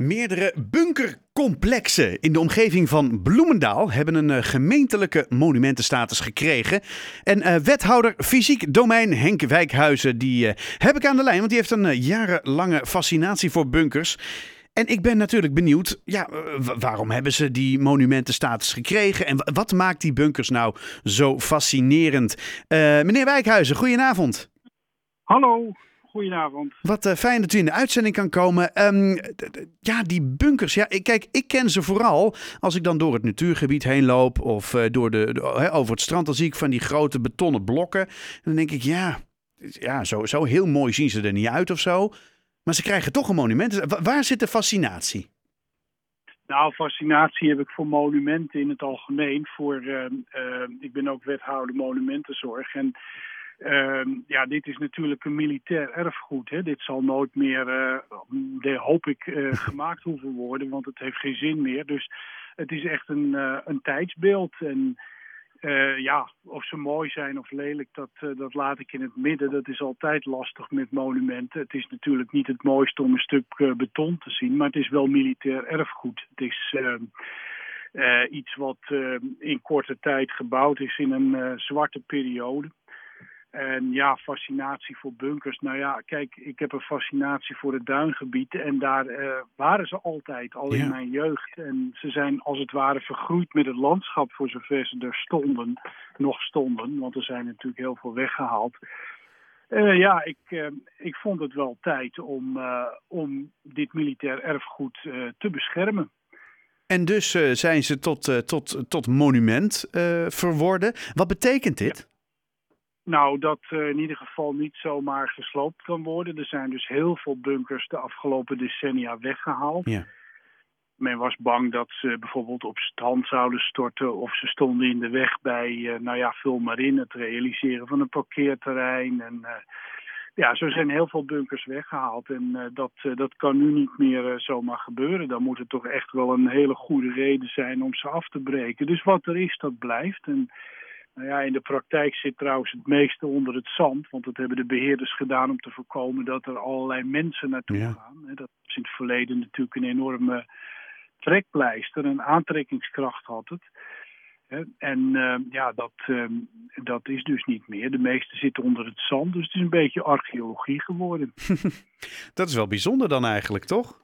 Meerdere bunkercomplexen in de omgeving van Bloemendaal hebben een uh, gemeentelijke monumentenstatus gekregen. En uh, wethouder fysiek domein Henk Wijkhuizen, die uh, heb ik aan de lijn, want die heeft een jarenlange fascinatie voor bunkers. En ik ben natuurlijk benieuwd, ja, waarom hebben ze die monumentenstatus gekregen en wat maakt die bunkers nou zo fascinerend? meneer Wijkhuizen, goedenavond. Hallo. Goedenavond. Wat uh, fijn dat u in de uitzending kan komen. Um, ja, die bunkers. Ja, ik, kijk, ik ken ze vooral als ik dan door het natuurgebied heen loop of uh, door de, de over het strand. Dan zie ik van die grote betonnen blokken. En dan denk ik, ja, ja zo, zo heel mooi zien ze er niet uit of zo. Maar ze krijgen toch een monument. Waar zit de fascinatie? Nou, fascinatie heb ik voor monumenten in het algemeen. Voor, ik ben ook wethouder monumentenzorg. En uh, ja, dit is natuurlijk een militair erfgoed. Hè. Dit zal nooit meer, uh, hoop ik, uh, gemaakt hoeven worden, want het heeft geen zin meer. Dus het is echt een, uh, een tijdsbeeld. En ja, of ze mooi zijn of lelijk, dat, dat laat ik in het midden. Dat is altijd lastig met monumenten. Het is natuurlijk niet het mooiste om een stuk beton te zien, maar het is wel militair erfgoed. Het is... Uh, iets wat uh, in korte tijd gebouwd is in een zwarte periode. En ja, fascinatie voor bunkers. Nou ja, kijk, ik heb een fascinatie voor het duingebied. En daar uh, waren ze altijd, al in mijn jeugd. En ze zijn als het ware vergroeid met het landschap voor zover ze er stonden. Nog stonden, want er zijn natuurlijk heel veel weggehaald. Uh, ja, ik, uh, ik vond het wel tijd om, om dit militair erfgoed te beschermen. En dus zijn ze tot, tot, tot monument verworden. Wat betekent dit? Nou, dat uh, in ieder geval niet zomaar gesloopt kan worden. Er zijn dus heel veel bunkers de afgelopen decennia weggehaald. Ja. Men was bang dat ze bijvoorbeeld op strand zouden storten of ze stonden in de weg bij, uh, nou ja, vul maar in, het realiseren van een parkeerterrein. En uh, ja, zo zijn heel veel bunkers weggehaald en dat, dat kan nu niet meer zomaar gebeuren. Dan moet het toch echt wel een hele goede reden zijn om ze af te breken. Dus wat er is, dat blijft. En nou ja, in de praktijk zit trouwens het meeste onder het zand. Want dat hebben de beheerders gedaan om te voorkomen dat er allerlei mensen naartoe gaan. Dat is in het verleden natuurlijk een enorme trekpleister. Een aantrekkingskracht had het. En uh, ja, dat, uh, dat is dus niet meer. De meeste zitten onder het zand. Dus het is een beetje archeologie geworden. dat is wel bijzonder dan eigenlijk, toch?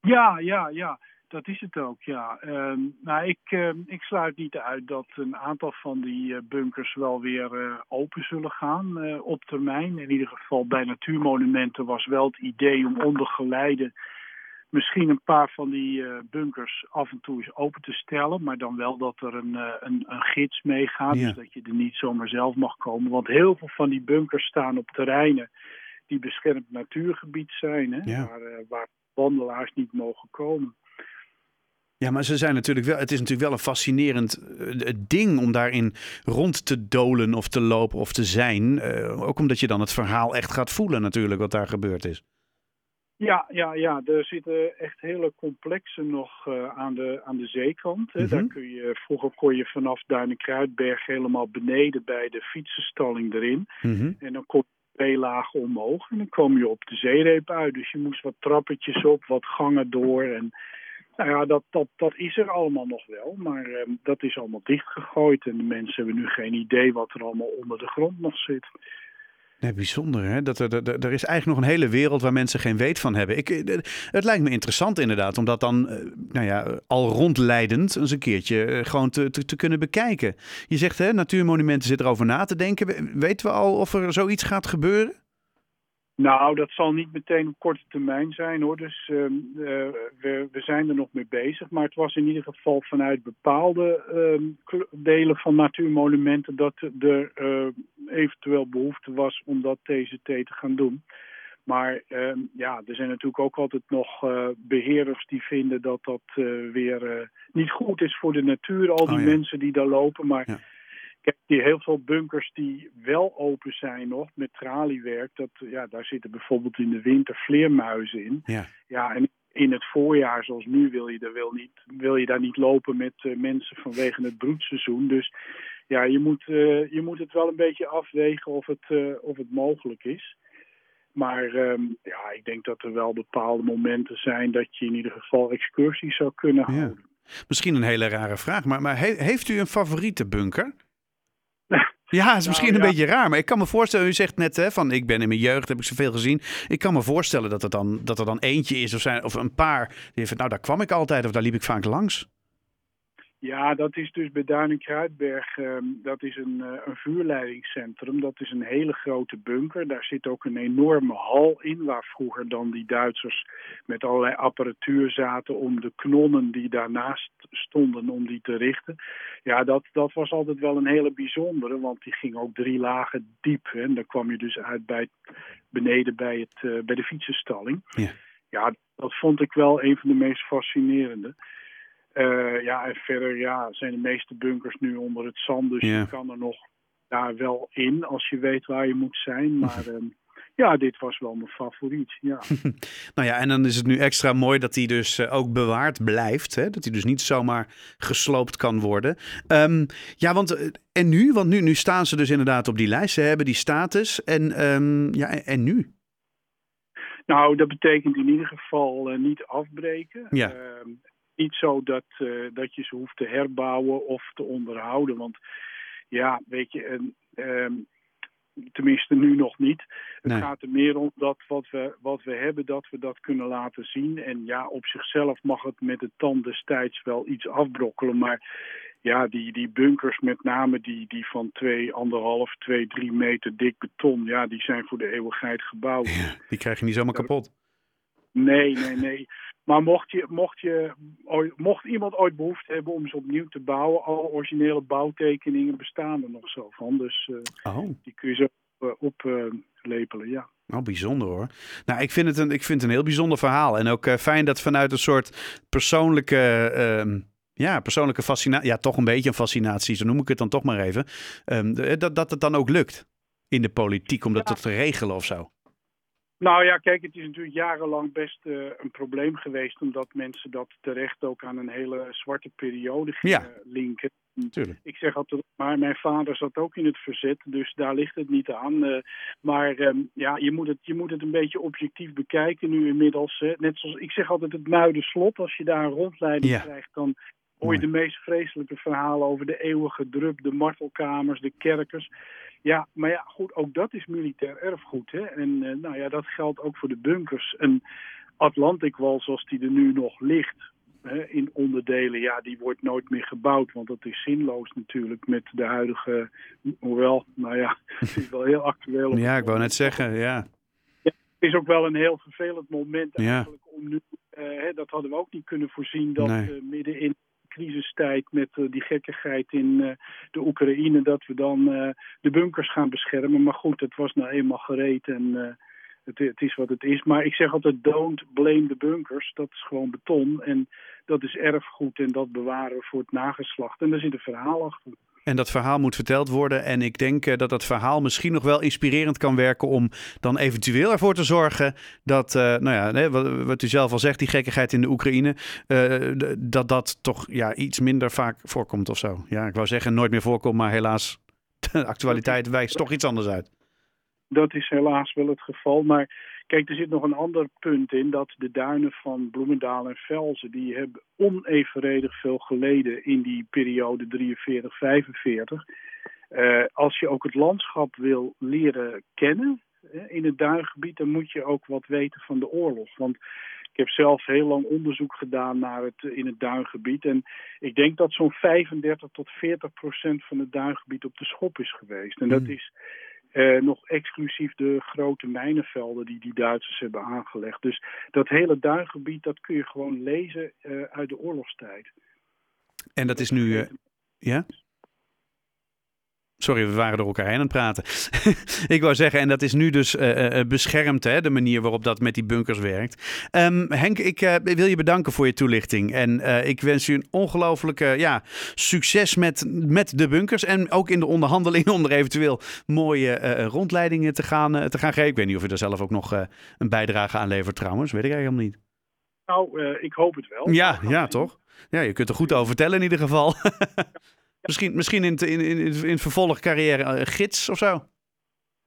Ja, ja, ja. Dat is het ook, ja. Uh, nou, ik, uh, ik sluit niet uit dat een aantal van die uh, bunkers wel weer uh, open zullen gaan op termijn. In ieder geval bij natuurmonumenten was wel het idee om onder geleide misschien een paar van die bunkers af en toe eens open te stellen. Maar dan wel dat er een, een, een gids meegaat, ja. dus dat je er niet zomaar zelf mag komen. Want heel veel van die bunkers staan op terreinen die beschermd natuurgebied zijn, hè, ja. waar, waar wandelaars niet mogen komen. Ja, maar ze zijn natuurlijk wel, het is natuurlijk wel een fascinerend uh, ding om daarin rond te dolen of te lopen of te zijn. Uh, ook omdat je dan het verhaal echt gaat voelen natuurlijk wat daar gebeurd is. Ja, ja, ja. Er zitten echt hele complexen nog uh, aan, de, aan de zeekant. Hè. Mm -hmm. Daar kun je, vroeger kon je vanaf Duinen-Kruidberg helemaal beneden bij de fietsenstalling erin. Mm -hmm. En dan kon je twee lagen omhoog en dan kwam je op de zeereep uit. Dus je moest wat trappetjes op, wat gangen door en... Nou ja, dat, dat, dat is er allemaal nog wel, maar uh, dat is allemaal dichtgegooid en de mensen hebben nu geen idee wat er allemaal onder de grond nog zit. Nee, bijzonder hè. Dat er, er, er is eigenlijk nog een hele wereld waar mensen geen weet van hebben. Ik, het lijkt me interessant inderdaad om dat dan, nou ja, al rondleidend eens een keertje gewoon te, te, kunnen bekijken. Je zegt hè, natuurmonumenten zit erover na te denken. Weten we al of er zoiets gaat gebeuren? Nou, dat zal niet meteen op korte termijn zijn hoor. Dus uh, we, we zijn er nog mee bezig. Maar het was in ieder geval vanuit bepaalde uh, delen van natuurmonumenten dat er uh, eventueel behoefte was om dat TCT te gaan doen. Maar ehm, ja, er zijn natuurlijk ook altijd nog uh, beheerders die vinden dat dat weer niet goed is voor de natuur. Al die oh, ja. mensen die daar lopen. Maar ja hier heel veel bunkers die wel open zijn nog met traliewerk. Dat, ja, daar zitten bijvoorbeeld in de winter vleermuizen in. Ja. ja en in het voorjaar, zoals nu, wil je, daar wil niet, wil je daar niet lopen met uh, mensen vanwege het broedseizoen. Dus ja, je moet, uh, je moet het wel een beetje afwegen of het, uh, of het mogelijk is. Maar ehm, ja, ik denk dat er wel bepaalde momenten zijn dat je in ieder geval excursies zou kunnen houden. Misschien een hele rare vraag, maar, maar heeft u een favoriete bunker? Ja, het is misschien nou, een beetje raar, maar ik kan me voorstellen, u zegt net hè, van ik ben in mijn jeugd, heb ik zoveel gezien. Ik kan me voorstellen dat, het dan, dat er dan eentje is of, zijn, of een paar die heeft, nou daar kwam ik altijd of daar liep ik vaak langs. Ja, dat is dus bij Duin Kruidberg. Ehm, dat is een, uh, een vuurleidingscentrum. Dat is een hele grote bunker. Daar zit ook een enorme hal in, waar vroeger dan die Duitsers met allerlei apparatuur zaten om de knonnen die daarnaast stonden, om die te richten. Ja, dat, dat was altijd wel een hele bijzondere, want die ging ook drie lagen diep. En daar kwam je dus uit bij beneden bij, het, uh, bij de fietsenstalling. Ja. ja, dat vond ik wel een van de meest fascinerende. Uh, ja, en verder ja, zijn de meeste bunkers nu onder het zand. Dus je kan er nog daar wel in als je weet waar je moet zijn. Maar uh, ja, dit was wel mijn favoriet. Ja. nou ja, en dan is het nu extra mooi dat hij dus uh, ook bewaard blijft. Hè? Dat hij dus niet zomaar gesloopt kan worden. Um, ja, want eh, en nu? Want nu, nu staan ze dus inderdaad op die lijst. Ze hebben die status. En, um, ja, en nu? Nou, dat betekent in ieder geval niet afbreken. Ja. Niet zo dat, uh, dat je ze hoeft te herbouwen of te onderhouden. Want ja, weet je, en, uh, tenminste nu nog niet. Het gaat er meer om dat wat we, wat we hebben, dat we dat kunnen laten zien. En ja, op zichzelf mag het met de tand destijds wel iets afbrokkelen. Maar ja, die, die bunkers, met name die, die van 2, anderhalf, 2, 3 meter dik beton, ja, die zijn voor de eeuwigheid gebouwd. Ja, die krijg je niet zomaar kapot. Nee, nee, nee. Maar mocht, je, mocht, je, mocht iemand ooit behoefte hebben om ze opnieuw te bouwen, alle originele bouwtekeningen bestaan er nog zo van. Dus uh, oh. die kun je zo oplepelen, uh, ja. Nou, bijzonder hoor. Nou, ik vind het een, ik vind het een heel bijzonder verhaal. En ook uh, fijn dat vanuit een soort persoonlijke, uh, ja, persoonlijke fascinatie, ja, toch een beetje een fascinatie, zo noem ik het dan toch maar even, um, dat, dat het dan ook lukt in de politiek om dat te regelen of zo. Nou ja, kijk, het is natuurlijk jarenlang best uh, een probleem geweest, omdat mensen dat terecht ook aan een hele zwarte periode gingen ja. linken. Tuurlijk. Ik zeg altijd, maar mijn vader zat ook in het verzet, dus daar ligt het niet aan. Uh, maar um, ja, je moet, het, je moet het een beetje objectief bekijken nu inmiddels. Net zoals ik zeg altijd het Muiderslot, als je daar een rondleiding ja. krijgt, dan hoor je de meest vreselijke verhalen over de eeuwige drup, de martelkamers, de kerkers. Ja, maar ja, goed, ook dat is militair erfgoed. Hè? En uh, nou ja, dat geldt ook voor de bunkers. Een Atlantic Wall zoals die er nu nog ligt, hè, in onderdelen, ja, die wordt nooit meer gebouwd. Want dat is zinloos natuurlijk met de huidige, hoewel, nou ja, het is wel heel actueel. ja, ik wou net zeggen, ja. ja. Het is ook wel een heel vervelend moment eigenlijk ja. om nu, uh, hè, dat hadden we ook niet kunnen voorzien, dat nee. uh, midden in crisistijd met uh, die gekkigheid in uh, de Oekraïne, dat we dan uh, de bunkers gaan beschermen. Maar goed, het was nou eenmaal gereed en het, het, is wat het is. Maar ik zeg altijd, don't blame the bunkers. Dat is gewoon beton en dat is erfgoed en dat bewaren we voor het nageslacht. En daar zit een verhaal achter. En dat verhaal moet verteld worden. En ik denk uh, dat dat verhaal misschien nog wel inspirerend kan werken om dan eventueel ervoor te zorgen dat, uh, nou ja, wat, wat, u zelf al zegt, die gekkigheid in de Oekraïne, uh, dat dat toch ja, iets minder vaak voorkomt of zo. Ja, ik wou zeggen nooit meer voorkomt, maar helaas, de actualiteit wijst toch iets anders uit. Dat is helaas wel het geval, maar Kijk, er zit nog een ander punt in dat de duinen van Bloemendaal en Velzen, die hebben onevenredig veel geleden in die periode 43-45. Uh, als je ook het landschap wil leren kennen hè, in het duingebied, dan moet je ook wat weten van de oorlog. Want ik heb zelf heel lang onderzoek gedaan naar het, in het duingebied. En ik denk dat zo'n 35 tot 40 procent van het duingebied op de schop is geweest. En dat mm. is uh, nog exclusief de grote mijnenvelden die die Duitsers hebben aangelegd. Dus dat hele duingebied, dat kun je gewoon lezen uh, uit de oorlogstijd. En dat is nu... Uh, ja? Sorry, we waren door elkaar heen aan het praten. ik wou zeggen, en dat is nu dus uh, beschermd, hè, de manier waarop dat met die bunkers werkt. Um, Henk, ik uh, wil je bedanken voor je toelichting. En ik wens u een ongelooflijke ja, succes met, met de bunkers. En ook in de onderhandelingen om er eventueel mooie rondleidingen te gaan, te gaan geven. Ik weet niet of u er zelf ook nog een bijdrage aan levert trouwens. Weet ik eigenlijk helemaal niet. Nou, ik hoop het wel. Ja, ja toch? Ja, je kunt er goed over vertellen in ieder geval. Misschien, misschien in, in, in, in vervolg carrière uh, gids of zo?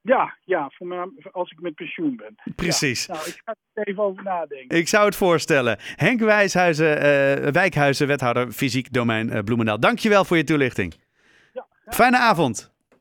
Ja, ja voor mij, als ik met pensioen ben. Precies. Ja, nou, ik ga er even over nadenken. Ik zou het voorstellen. Henk Wijshuizen, uh, Wijkhuizen, wethouder fysiek domein uh, Bloemendaal. Dankjewel voor je toelichting. Ja, Fijne avond.